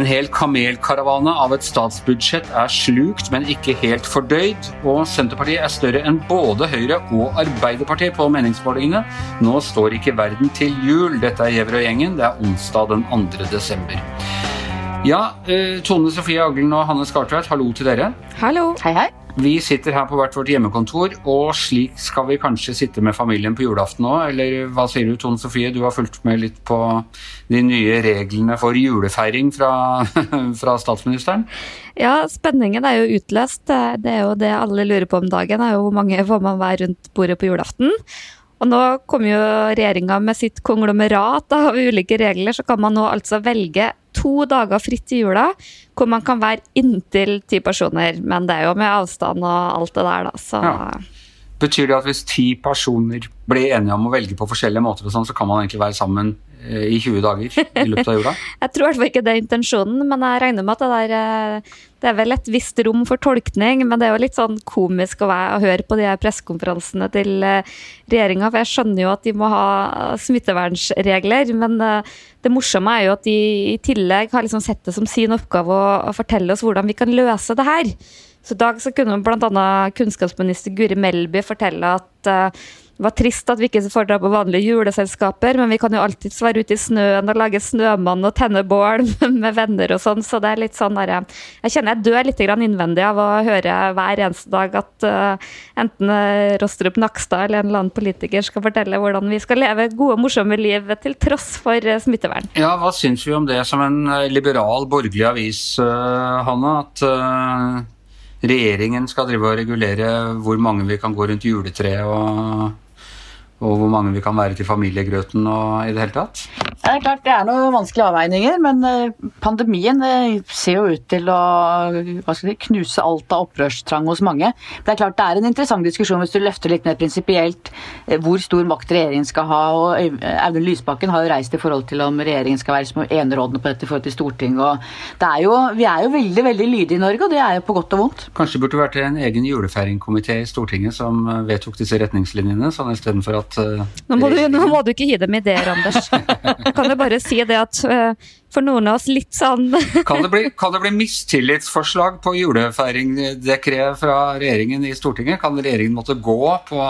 En hel kamelkaravane av et statsbudsjett er slukt, men ikke helt fordøyd. Og Senterpartiet er større enn både Høyre og Arbeiderpartiet på meningsmålingene. Nå står ikke verden til jul. Dette er Gjevrøy-gjengen. Det er onsdag den 2. desember. Ja, eh, Tone Sofie Aglen og Hanne Skartveit, hallo til dere. Hallo. Hei, hei. Vi sitter her på hvert vårt hjemmekontor, og slik skal vi kanskje sitte med familien på julaften òg, eller hva sier du Tone Sofie? Du har fulgt med litt på de nye reglene for julefeiring fra, fra statsministeren? Ja, spenningen er jo utløst. Det er jo det alle lurer på om dagen, er jo hvor mange får man være rundt bordet på julaften. Og nå kommer jo regjeringa med sitt konglomerat av ulike regler, så kan man nå altså velge to dager fritt i jula, hvor man kan være inntil ti personer. Men det er jo med avstand og alt det der, da, så Ja. Betyr det at hvis ti personer blir enige om å velge på forskjellige måter, og sånn, så kan man egentlig være sammen i 20 dager i løpet av jula? Jeg tror i hvert fall ikke det er intensjonen, men jeg regner med at det der eh, Det er vel et visst rom for tolkning, men det er jo litt sånn komisk å, være, å høre på de her pressekonferansene til regjeringa, for jeg skjønner jo at de må ha smittevernregler, men eh, det morsomme er jo at de i tillegg har liksom sett det som sin oppgave å, å fortelle oss hvordan vi kan løse det her. Så i dag så kunne bl.a. kunnskapsminister Guri Melby fortelle at det var trist at vi ikke får dra på vanlige juleselskaper, men vi kan jo alltids være ute i snøen og lage snømann og tenne bål med venner og sånn, så det er litt sånn der, Jeg kjenner jeg dør litt innvendig av å høre hver eneste dag at uh, enten Rostrup Nakstad eller en eller annen politiker skal fortelle hvordan vi skal leve gode, morsomme liv til tross for uh, smittevern. Ja, hva syns vi om det som en liberal, borgerlig avis, uh, Hanne? At regjeringen skal drive og regulere hvor mange vi kan gå rundt juletreet og og hvor mange vi kan være til familiegrøten og i det hele tatt? Ja, det er klart det er noen vanskelige avveininger, men eh, pandemien ser jo ut til å si, knuse alt av opprørstrang hos mange. Det er klart det er en interessant diskusjon hvis du løfter litt mer prinsipielt eh, hvor stor makt regjeringen skal ha. og Audun Lysbakken har jo reist i forhold til om regjeringen skal være som enerådende på dette i forhold til Stortinget. og det er jo, Vi er jo veldig veldig lydige i Norge, og det er jo på godt og vondt. Kanskje burde det vært en egen julefeiringkomité i Stortinget som vedtok disse retningslinjene, sånn istedenfor at Uh, nå, må du, nå må du ikke gi dem ideer, Anders. Kan jo bare si det at uh, for noen av oss litt sånn kan, det bli, kan det bli mistillitsforslag på julefeiringdekret fra regjeringen i Stortinget? Kan regjeringen måtte gå på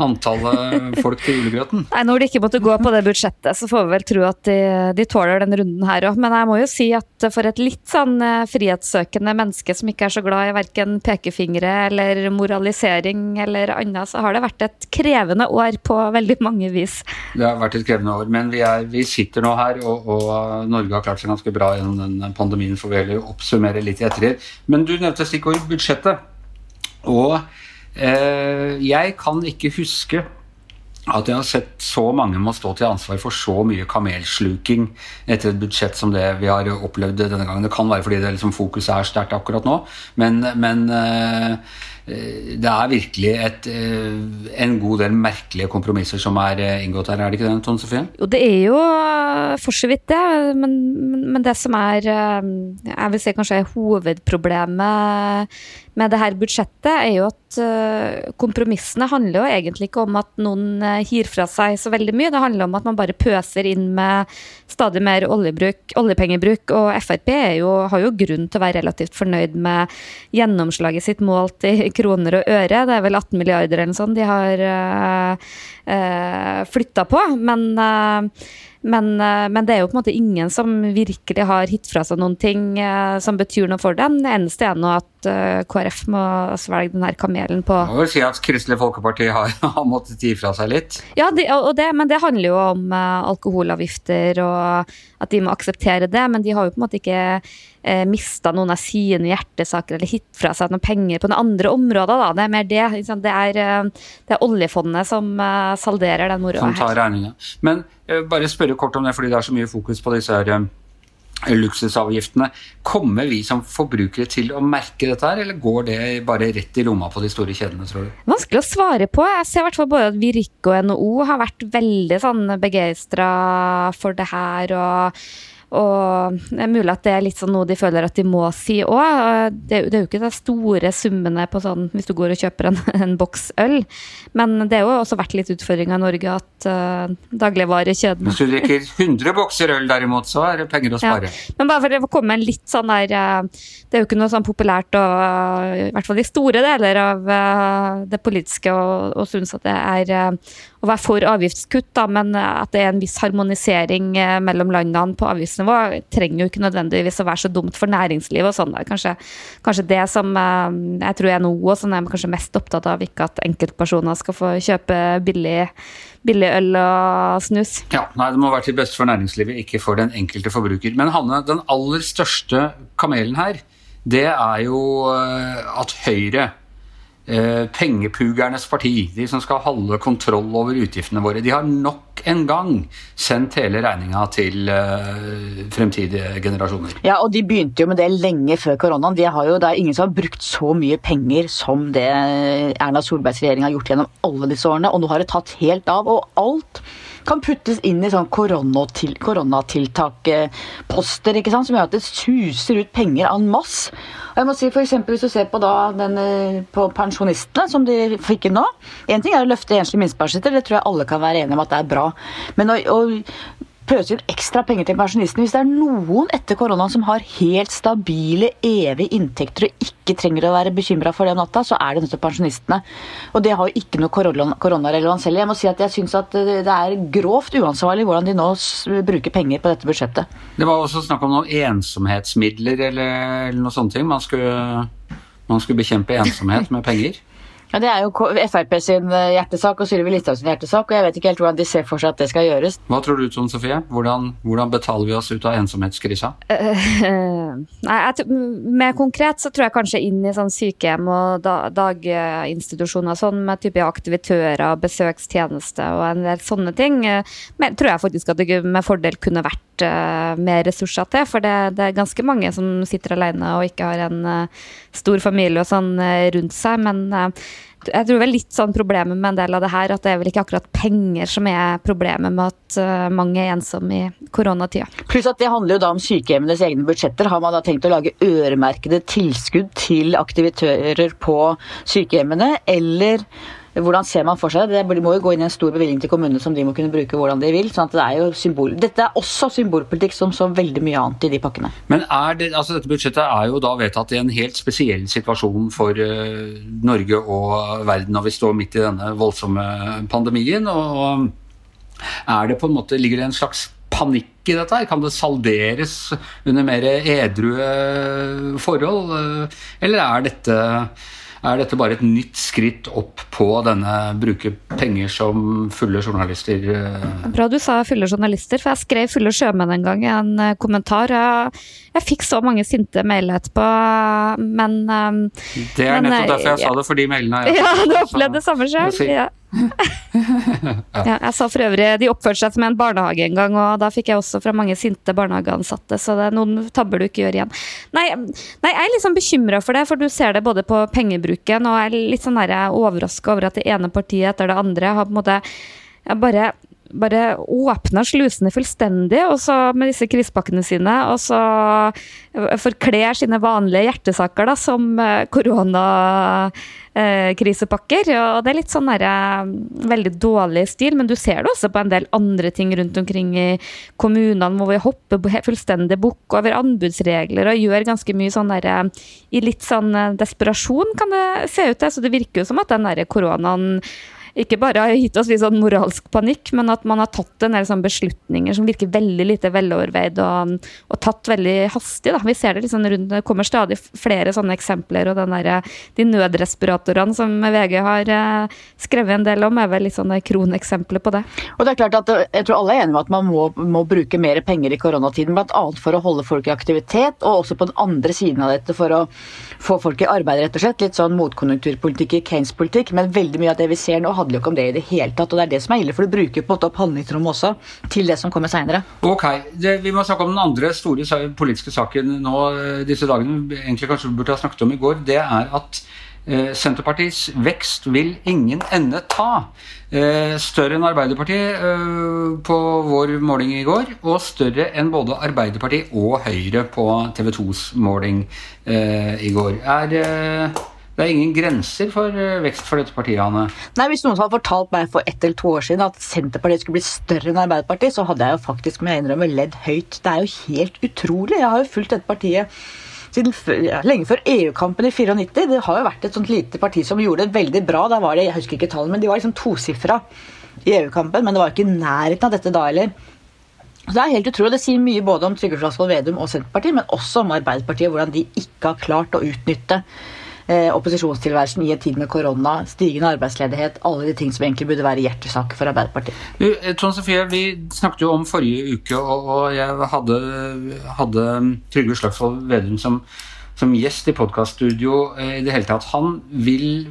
antallet folk til julegrøten? Nei, Når de ikke måtte gå på det budsjettet, så får vi vel tro at de, de tåler den runden her òg. Men jeg må jo si at for et litt sånn frihetssøkende menneske som ikke er så glad i verken pekefingre eller moralisering eller annet, så har det vært et krevende år på veldig mange vis. Det har vært et krevende år, men vi, er, vi sitter nå her og, og Norge har klart seg ganske bra gjennom den pandemien, får vi oppsummere litt i ettertid. Men du nevnte stikkordet budsjettet. Og eh, jeg kan ikke huske at jeg har sett så mange må stå til ansvar for så mye kamelsluking etter et budsjett som det vi har opplevd denne gangen. Det kan være fordi det liksom fokuset er sterkt akkurat nå, men, men eh, det er virkelig et, en god del merkelige kompromisser som er inngått her, er det ikke det, Tone Sofie? Jo, det er jo for så vidt det, men, men det som er jeg vil si kanskje hovedproblemet med det her budsjettet, er jo at kompromissene handler jo egentlig ikke om at noen gir fra seg så veldig mye. Det handler om at man bare pøser inn med stadig mer oljebruk, oljepengebruk. Og Frp jo, har jo grunn til å være relativt fornøyd med gjennomslaget sitt målt i kroner og øre. Det er vel 18 milliarder eller noe sånt de har øh, øh flytta på. Men, uh, men, men, det er jo på en måte ingen som virkelig har hitt fra seg noen ting som betyr noe for dem. Det eneste er nå at KrF må svelge den her kamelen på Jeg vel si at Kristelig Folkeparti har, har måttet gi fra seg litt. Ja, de, det, men det handler jo om alkoholavgifter og at de må akseptere det. Men de har jo på en måte ikke eh, mista noen av sine hjertesaker eller hitt fra seg noen penger på noen andre områder. Da. Det er mer det. Det er, det er oljefondet som uh, salderer den moroa her. Som tar regninga. Men eh, bare spørre kort om det, fordi det er så mye fokus på disse her, eh, luksusavgiftene. Kommer vi som forbrukere til å merke dette her, eller går det bare rett i lomma på de store kjedene, tror du? Vanskelig å svare på. Jeg ser i hvert fall både at Virke og NHO har vært veldig sånn begeistra for det her. og og det er mulig at det er litt sånn noe de føler at de må si òg. Det, det, er jo ikke de store summene på sånn hvis du går og kjøper en, en boks øl, men det har jo også vært litt utfordringa i Norge at uh, dagligvarekjedene Hvis du drikker 100 bokser øl derimot, så er det penger å spare. Ja. Men bare for å komme en litt sånn der uh, Det er jo ikke noe sånn populært, og, i hvert fall i store deler av det politiske, å synes at det er å være for avgiftskutt, da, men at det er en viss harmonisering mellom landene på avgiftsnivå trenger jo ikke nødvendigvis å være så dumt for næringslivet og sånn. Kanskje, kanskje, det som eh, jeg tror er noe som er kanskje mest opptatt av, ikke at enkeltpersoner skal få kjøpe billig, billig øl og snus. Ja, nei, Det må være til beste for næringslivet, ikke for den enkelte forbruker. Men Hanne, den aller største kamelen her, det er jo eh, at Høyre Eh, pengepugernes parti, de som skal holde kontroll over utgiftene våre, de har nok en gang sendt hele regninga til uh, fremtidige generasjoner. Ja, og de begynte jo med det lenge før koronaen. De jo, det er ingen som har brukt så mye penger som det Erna Solbergs regjering har gjort gjennom alle disse årene, og nå har det tatt helt av. Og alt kan puttes inn i sånn koronatiltak-poster, ikke sant, som gjør at det suser ut penger en masse. Og jeg må si for eksempel, Hvis du ser på, da, den, eh, på pensjonistene som de fikk inn nå Én ting er å løfte enslige minstepensjonister, det tror jeg alle kan være enige om at det er bra. Men å, å pøse inn ekstra penger til pensjonistene. Hvis det er noen etter koronaen som har helt stabile, evige inntekter og ikke trenger å være bekymra for det om natta, så er det nettopp pensjonistene. Og det har jo ikke noe koronarelevans heller. Jeg må si at jeg syns at det er grovt uansvarlig hvordan de nå bruker penger på dette budsjettet. Det var også snakk om noen ensomhetsmidler eller, eller noe sånt. Man skulle, man skulle bekjempe ensomhet med penger. Ja, Det er jo Frp sin eh, hjertesak og Sylvi Listhaug sin hjertesak, og jeg vet ikke helt hvordan de ser for seg at det skal gjøres. Hva tror du, Tone Sofie? Hvordan, hvordan, betaler vi oss ut av ensomhetskrisa? Uh, nei, Mer konkret så tror jeg kanskje inn i sånn sykehjem og da, daginstitusjoner sånn med type aktivitører, besøkstjeneste og en del sånne ting. Men tror jeg faktisk at det med fordel kunne vært uh, mer ressurser til, for det, det, er ganske mange som sitter alene og ikke har en uh, stor familie og sånn rundt seg. men jeg tror vel litt sånn problemet med en del av det her, at det er vel ikke akkurat penger som er problemet med at uh, mange er ensomme i koronatida. Pluss at det handler jo da om sykehjemmenes egne budsjetter. Har man da tenkt å lage øremerkede tilskudd til aktivitører på sykehjemmene, eller hvordan ser man for seg det? Det må jo gå inn i en stor bevilgning til kommunene som de må kunne bruke hvordan de vil. sånn at det er jo symbol. Dette er også symbolpolitikk som så veldig mye annet i de pakkene. Men det, altså dette budsjettet er jo da vedtatt i en helt spesiell situasjon for uh, Norge og verden når vi står midt i denne voldsomme pandemien. og er det på en måte, Ligger det en slags panikk i dette? her? Kan det salderes under mer edrue forhold? Eller er dette er dette bare et nytt skritt opp på denne bruke penger som fulle journalister? Eh? Bra du sa fulle journalister, for jeg skrev 'fulle sjømenn' en gang i en eh, kommentar. Jeg, jeg fikk så mange sinte mailer etterpå, men Det er men, nettopp derfor jeg ja. sa det, for de mailene jeg Ja, du opplevde det samme sjøl? Ja. ja, jeg sa for øvrig de oppførte seg som en barnehage en gang, og da fikk jeg også fra mange sinte barnehageansatte, så det er noen tabber du ikke gjør igjen. Nei, nei jeg er litt sånn bekymra for det, for du ser det både på pengebruken, og jeg er litt sånn overraska over at det ene partiet etter det andre har på en måte bare bare åpner slusene fullstendig med disse krisepakkene sine, og så forkler sine vanlige hjertesaker da, som eh, koronakrisepakker. Og det er litt sånn der, eh, veldig dårlig stil, men du ser det også på en del andre ting rundt omkring i kommunene, hvor vi hopper fullstendig bukk over anbudsregler og gjør ganske mye sånn der eh, I litt sånn desperasjon, kan det se ut til. Så det virker jo som at den der koronaen ikke bare har gitt oss litt sånn moralsk panikk, men at man har tatt en del sånn beslutninger som virker veldig lite veloverveid og, og, tatt veldig hastig. Da. Vi ser det liksom rundt, det kommer stadig flere sånne eksempler, og der, de nødrespiratorene som VG har eh, skrevet en del om, er vel litt sånne kroneksempler på det. Og det er klart at Jeg tror alle er enige om at man må, må bruke mer penger i koronatiden, bl.a. for å holde folk i aktivitet, og også på den andre siden av dette for å få folk i arbeid, rett og slett. Litt sånn motkonjunkturpolitikk i Kanes-politikk, men veldig mye av det vi ser nå, handler jo ikke om det i det hele tatt. Og det er det som er ille, for du bruker på en måte opp handlingsrommet også til det som kommer seinere. Ok, vi må snakke om den andre store politiske saken nå eh, disse dagene, egentlig kanskje vi burde ha snakket om i går. Det er at Eh, Senterpartiets vekst vil ingen ende ta. Eh, større enn Arbeiderpartiet eh, på vår måling i går, og større enn både Arbeiderpartiet og Høyre på TV 2s måling i går. Er, det er ingen grenser for vekst for dette partiet, Anne? Nei, Hvis noen hadde fortalt meg for ett eller to år siden at Senterpartiet skulle bli større enn Arbeiderpartiet, så hadde jeg jo faktisk med innrømme ledd høyt. Det er jo helt utrolig. Jeg har jo fulgt dette partiet siden ja, lenge før EU-kampen i 94. Det har jo vært et sånt lite parti som gjorde det veldig bra. Da var det, jeg husker ikke tallene, men De var liksom tosifra i EU-kampen, men det var ikke i nærheten av dette da heller. Så Det er helt utrolig. Det sier mye både om Trygve Slagsvold Vedum og Senterpartiet, men også om Arbeiderpartiet, hvordan de ikke har klart å utnytte eh, opposisjonstilværelsen i en tid med korona, stigende arbeidsledighet, alle de ting som egentlig burde være hjertesaker for Arbeiderpartiet. Du, eh, Trond Sofie, vi snakket jo om forrige uke, og, og jeg hadde, hadde Trygve Slagsvold Vedum som som gjest i podkaststudio eh, i det hele tatt. Han, vil,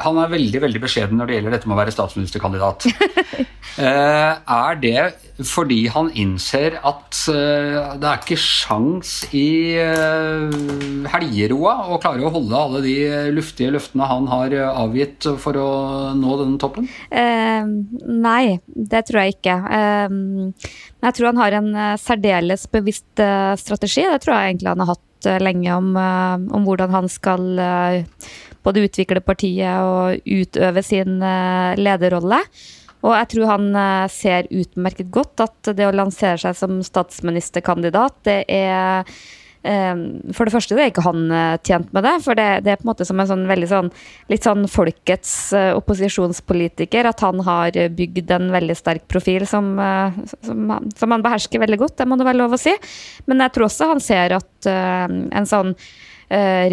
han er veldig veldig beskjeden når det gjelder dette med å være statsministerkandidat. Eh, er det fordi han innser at eh, det er ikke sjans i helgeroa å klare å holde alle de luftige løftene han har avgitt for å nå denne toppen? Eh, nei, det tror jeg ikke. Eh, jeg tror han har en særdeles bevisst strategi. Det tror jeg egentlig han har hatt Eh, lenge om, eh, om, hvordan han skal eh, både utvikle partiet og utøve sin lederrolle. Og jeg tror han ser utmerket godt at det å lansere seg som statsministerkandidat, det er for det første er ikke han tjent med det, for det, det, er på en måte som en sånn veldig sånn litt sånn folkets opposisjonspolitiker. At han har bygd en veldig sterk profil som, som, som han behersker veldig godt, det må det være lov å si. Men jeg tror også han ser at en sånn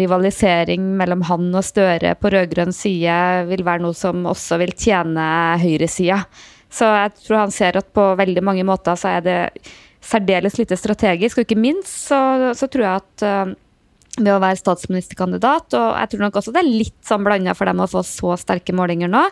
rivalisering mellom han og Støre på rød-grønn side vil være noe som også vil tjene høyresida. Så jeg tror han ser at på veldig mange måter så er det særdeles lite strategisk. Og ikke minst så, så tror jeg at uh, ved å være statsministerkandidat, og jeg tror nok også det er litt sånn blanda for dem å få så sterke målinger nå,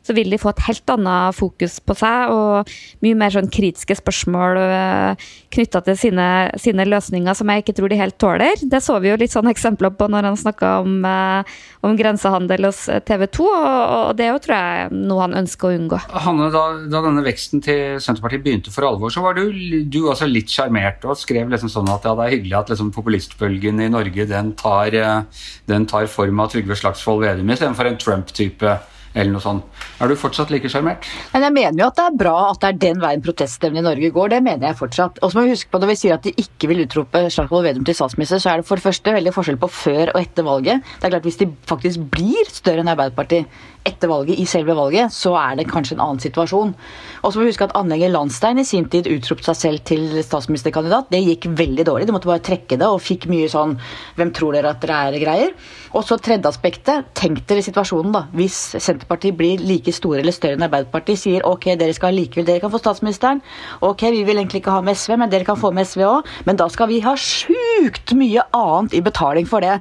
så vil de få et helt annet fokus på seg og mye mer sånn kritiske spørsmål uh, knytta til sine, sine, løsninger som jeg ikke tror de helt tåler. Det så vi jo litt sånn eksempler på når han snakka om, uh, om, grensehandel hos TV 2, og, og det er jo tror jeg noe han ønsker å unngå. Hanne, da, da, denne veksten til Senterpartiet begynte for alvor, så var du, du også litt sjarmert og skrev liksom sånn at ja, det er hyggelig at liksom populistbølgen i Norge den tar, eh, den tar form av Trygve Slagsvold Vedum istedenfor en Trump-type eller noe sånt. Er du fortsatt like sjarmert? Jeg mener jo at det er bra at det er den veien proteststemmen i Norge går. Det mener jeg fortsatt. Og så må vi huske på Når vi sier at de ikke vil utrope Slagsvold Vedum til statsminister, så er det for det første veldig forskjell på før og etter valget. Det er klart Hvis de faktisk blir større enn Arbeiderpartiet etter valget, i selve valget, så er det kanskje en annen situasjon. Og så må vi huske at anlegget Landstein i sin tid utropte seg selv til statsministerkandidat. Det gikk veldig dårlig. De måtte bare trekke det og fikk mye sånn 'Hvem tror dere at dere er?' greier. Og så tredje aspektet. Tenk dere situasjonen, da. Hvis Senterpartiet blir like store eller større enn Arbeiderpartiet, sier ok, dere skal likevel, dere kan få statsministeren. Ok, vi vil egentlig ikke ha med SV, men dere kan få med SV òg. Men da skal vi ha sjukt mye annet i betaling for det.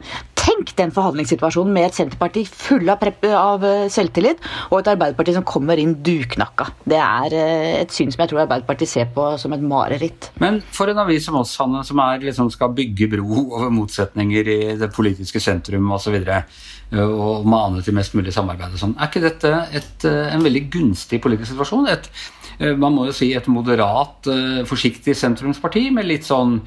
Tenk den forhandlingssituasjonen med et Senterparti full av, av, eh, selvtillit, og et Arbeiderparti som kommer inn duknakka. Det er eh, et syn som jeg tror Arbeiderpartiet ser på som et mareritt. Men for en avis som oss, Hanne, som liksom, skal bygge bro over motsetninger i det politiske sentrum osv., og, så eh, og mane til mest mulig samarbeid og sånn, er ikke dette et, en veldig gunstig politisk situasjon? Et, man må jo si et moderat, forsiktig sentrumsparti med litt sånn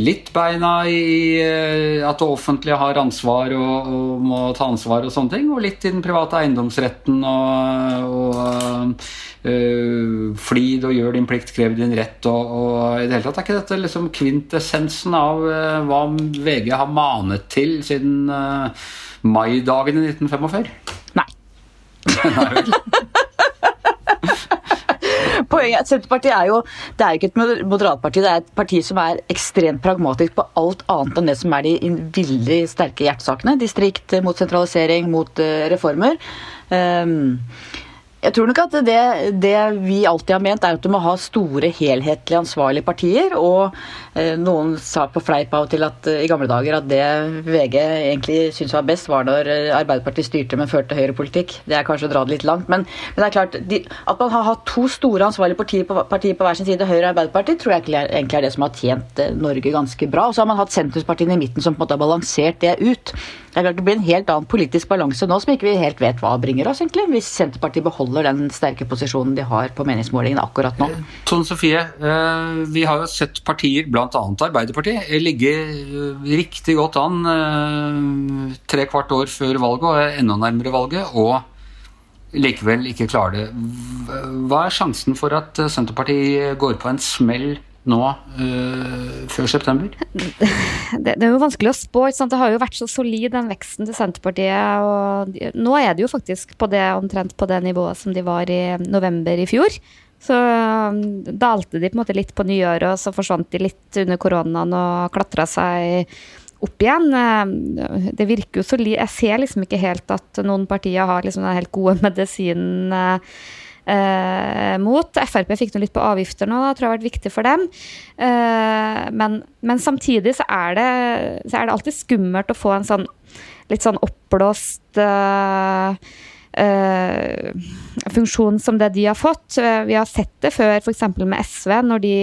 litt beina i eh, at det offentlige har ansvar og, og, må ta ansvar og sånne ting, og litt i den private eiendomsretten og, og øh, flid og gjør din plikt, krev din rett og, og, i det hele tatt er ikke dette liksom kvintessensen av øh, hva VG har manet til siden øh, maidagen i 1945? Nei. Nei vel. Poenget Senterpartiet er jo det er ikke et moderatparti, det er et parti som er ekstremt pragmatisk på alt annet enn det som er de veldig sterke hjertesakene. Distrikt mot sentralisering, mot uh, reformer. Um, Jeg tror nok at det, det, vi alltid har ment, er at du må ha store, helhetlig ansvarlige partier. Og eh, noen sa på fleip av og til at eh, i gamle dager at det VG egentlig syntes var best, var når eh, Arbeiderpartiet styrte, men førte høyrepolitikk. Det er kanskje å dra det litt langt. Men, men det er klart, de, at man har hatt to store ansvarlige partier på, partier på hver sin side, Høyre og Arbeiderpartiet, tror jeg egentlig er det som har tjent eh, Norge ganske bra. Og så har man hatt sentrumspartiene i midten som på en måte har balansert det ut. Det er klart det blir en helt annen politisk balanse nå som ikke vi helt vet hva bringer oss, egentlig, hvis Senterpartiet beholder den sterke posisjonen de har på meningsmålingene akkurat nå. Tone Sofie, eh, vi har jo sett partier, bl.a. Arbeiderpartiet, ligge eh, riktig godt an eh, tre kvart år før valget og enda nærmere valget, og likevel ikke klare det. Hva er sjansen for at Senterpartiet går på en smell nå øh, før september? Det, det, er jo vanskelig å spå. Det har jo vært så solid den veksten til Senterpartiet. og Nå er det jo faktisk på det, omtrent på det nivået som de var i november i fjor. Så um, dalte de på en måte litt på nyåret, og så forsvant de litt under koronaen og klatra seg opp igjen. Det virker jo solid. Jeg ser liksom ikke helt at noen partier har liksom den helt gode medisinen eh, mot. Frp fikk noe litt på avgifter nå, da tror jeg har vært viktig for dem. Eh, men, men, samtidig så er, det, så er, det, alltid skummelt å få en sånn litt sånn oppblåst eh, funksjon som det de har fått. Uh, vi har sett det før, f.eks. med SV, når de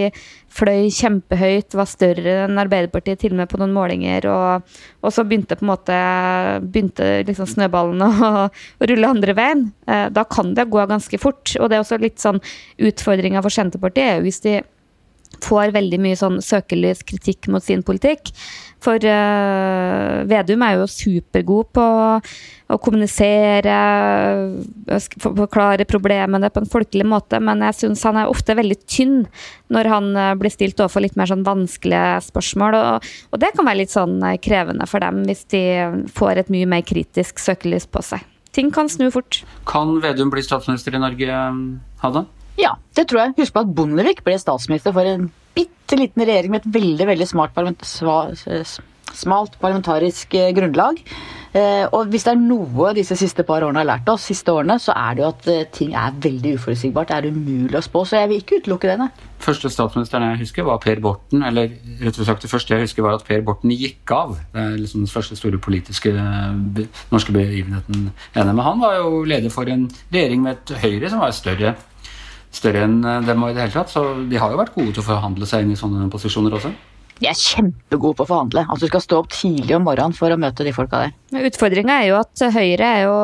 fløy kjempehøyt, var større enn Arbeiderpartiet til og med på noen målinger. Og, og så begynte måte begynte liksom snøballen å, å, rulle andre veien. Eh, da kan det gå ganske fort. Og det er også litt sånn utfordringa for Senterpartiet hvis de får veldig mye sånn søkelys kritikk mot sin politikk. For uh, Vedum er jo supergod på å kommunisere, forklare problemene på en folkelig måte, men jeg syns han er ofte veldig tynn når han uh, blir stilt overfor litt mer sånn vanskelige spørsmål. Og, og, det kan være litt sånn krevende for dem hvis de får et mye mer kritisk søkelys på seg. Ting kan snu fort. Kan Vedum bli statsminister i Norge, Hanne? Ja, det tror jeg. Husk på at Bondevik ble statsminister for en bitte liten regjering med et veldig veldig parlament smalt parlamentarisk eh, grunnlag. Eh, og hvis det er noe disse siste par årene har lært oss, siste årene, så er det jo at eh, ting er veldig uforutsigbart. Det er umulig å spå, så jeg vil ikke utelukke det. Første statsministeren jeg husker, var Per Borten. Eller rett og slett det første jeg husker, var at Per Borten gikk av. Det er liksom den første store politiske norske begivenheten. Men han var jo leder for en regjering med et Høyre som var større større enn dem i det hele tatt. Så de har jo vært gode til å forhandle seg inn i sånne posisjoner også. De er kjempegode på å forhandle. Altså Du skal stå opp tidlig om morgenen for å møte de folka der. Utfordringa er jo at Høyre er jo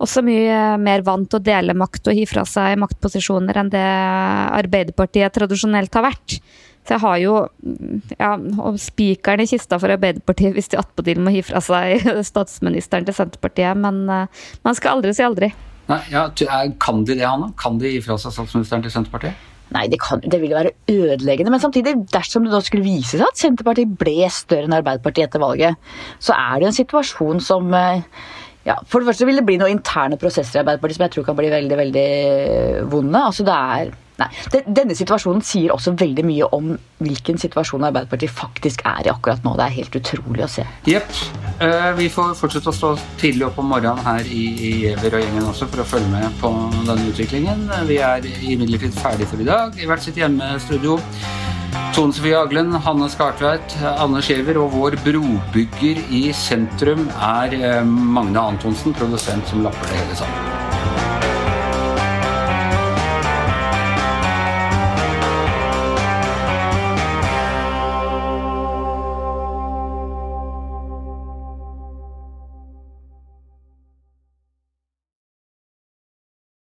også mye mer vant til å dele makt og gi fra seg maktposisjoner enn det Arbeiderpartiet tradisjonelt har vært. Så jeg har jo ja, spikeren i kista for Arbeiderpartiet hvis de attpåtil må gi fra seg statsministeren til Senterpartiet, men uh, man skal aldri si aldri. Nei, ja, Kan de det, Hanna? Kan de gi fra seg statsministeren til Senterpartiet? Nei, det, kan, det ville være ødeleggende. Men samtidig, dersom det da skulle vise seg at Senterpartiet ble større enn Arbeiderpartiet etter valget, så er det en situasjon som eh, ja, For det første vil det bli noen interne prosesser i Arbeiderpartiet som jeg tror kan bli veldig veldig vonde. Altså det er Nei, Denne situasjonen sier også veldig mye om hvilken situasjon Arbeiderpartiet faktisk er i akkurat nå. Det er helt utrolig å se. Jepp. Uh, vi får fortsette å stå tidlig opp om morgenen her i, i Giæver og gjengen også for å følge med på denne utviklingen. Vi er imidlertid ferdig for i dag i hvert sitt hjemmestudio. Tone Sofie Aglen, Hanne Skartveit, Anne Skjever og vår brobygger i sentrum er eh, Magne Antonsen, produsent som lapper det hele sammen.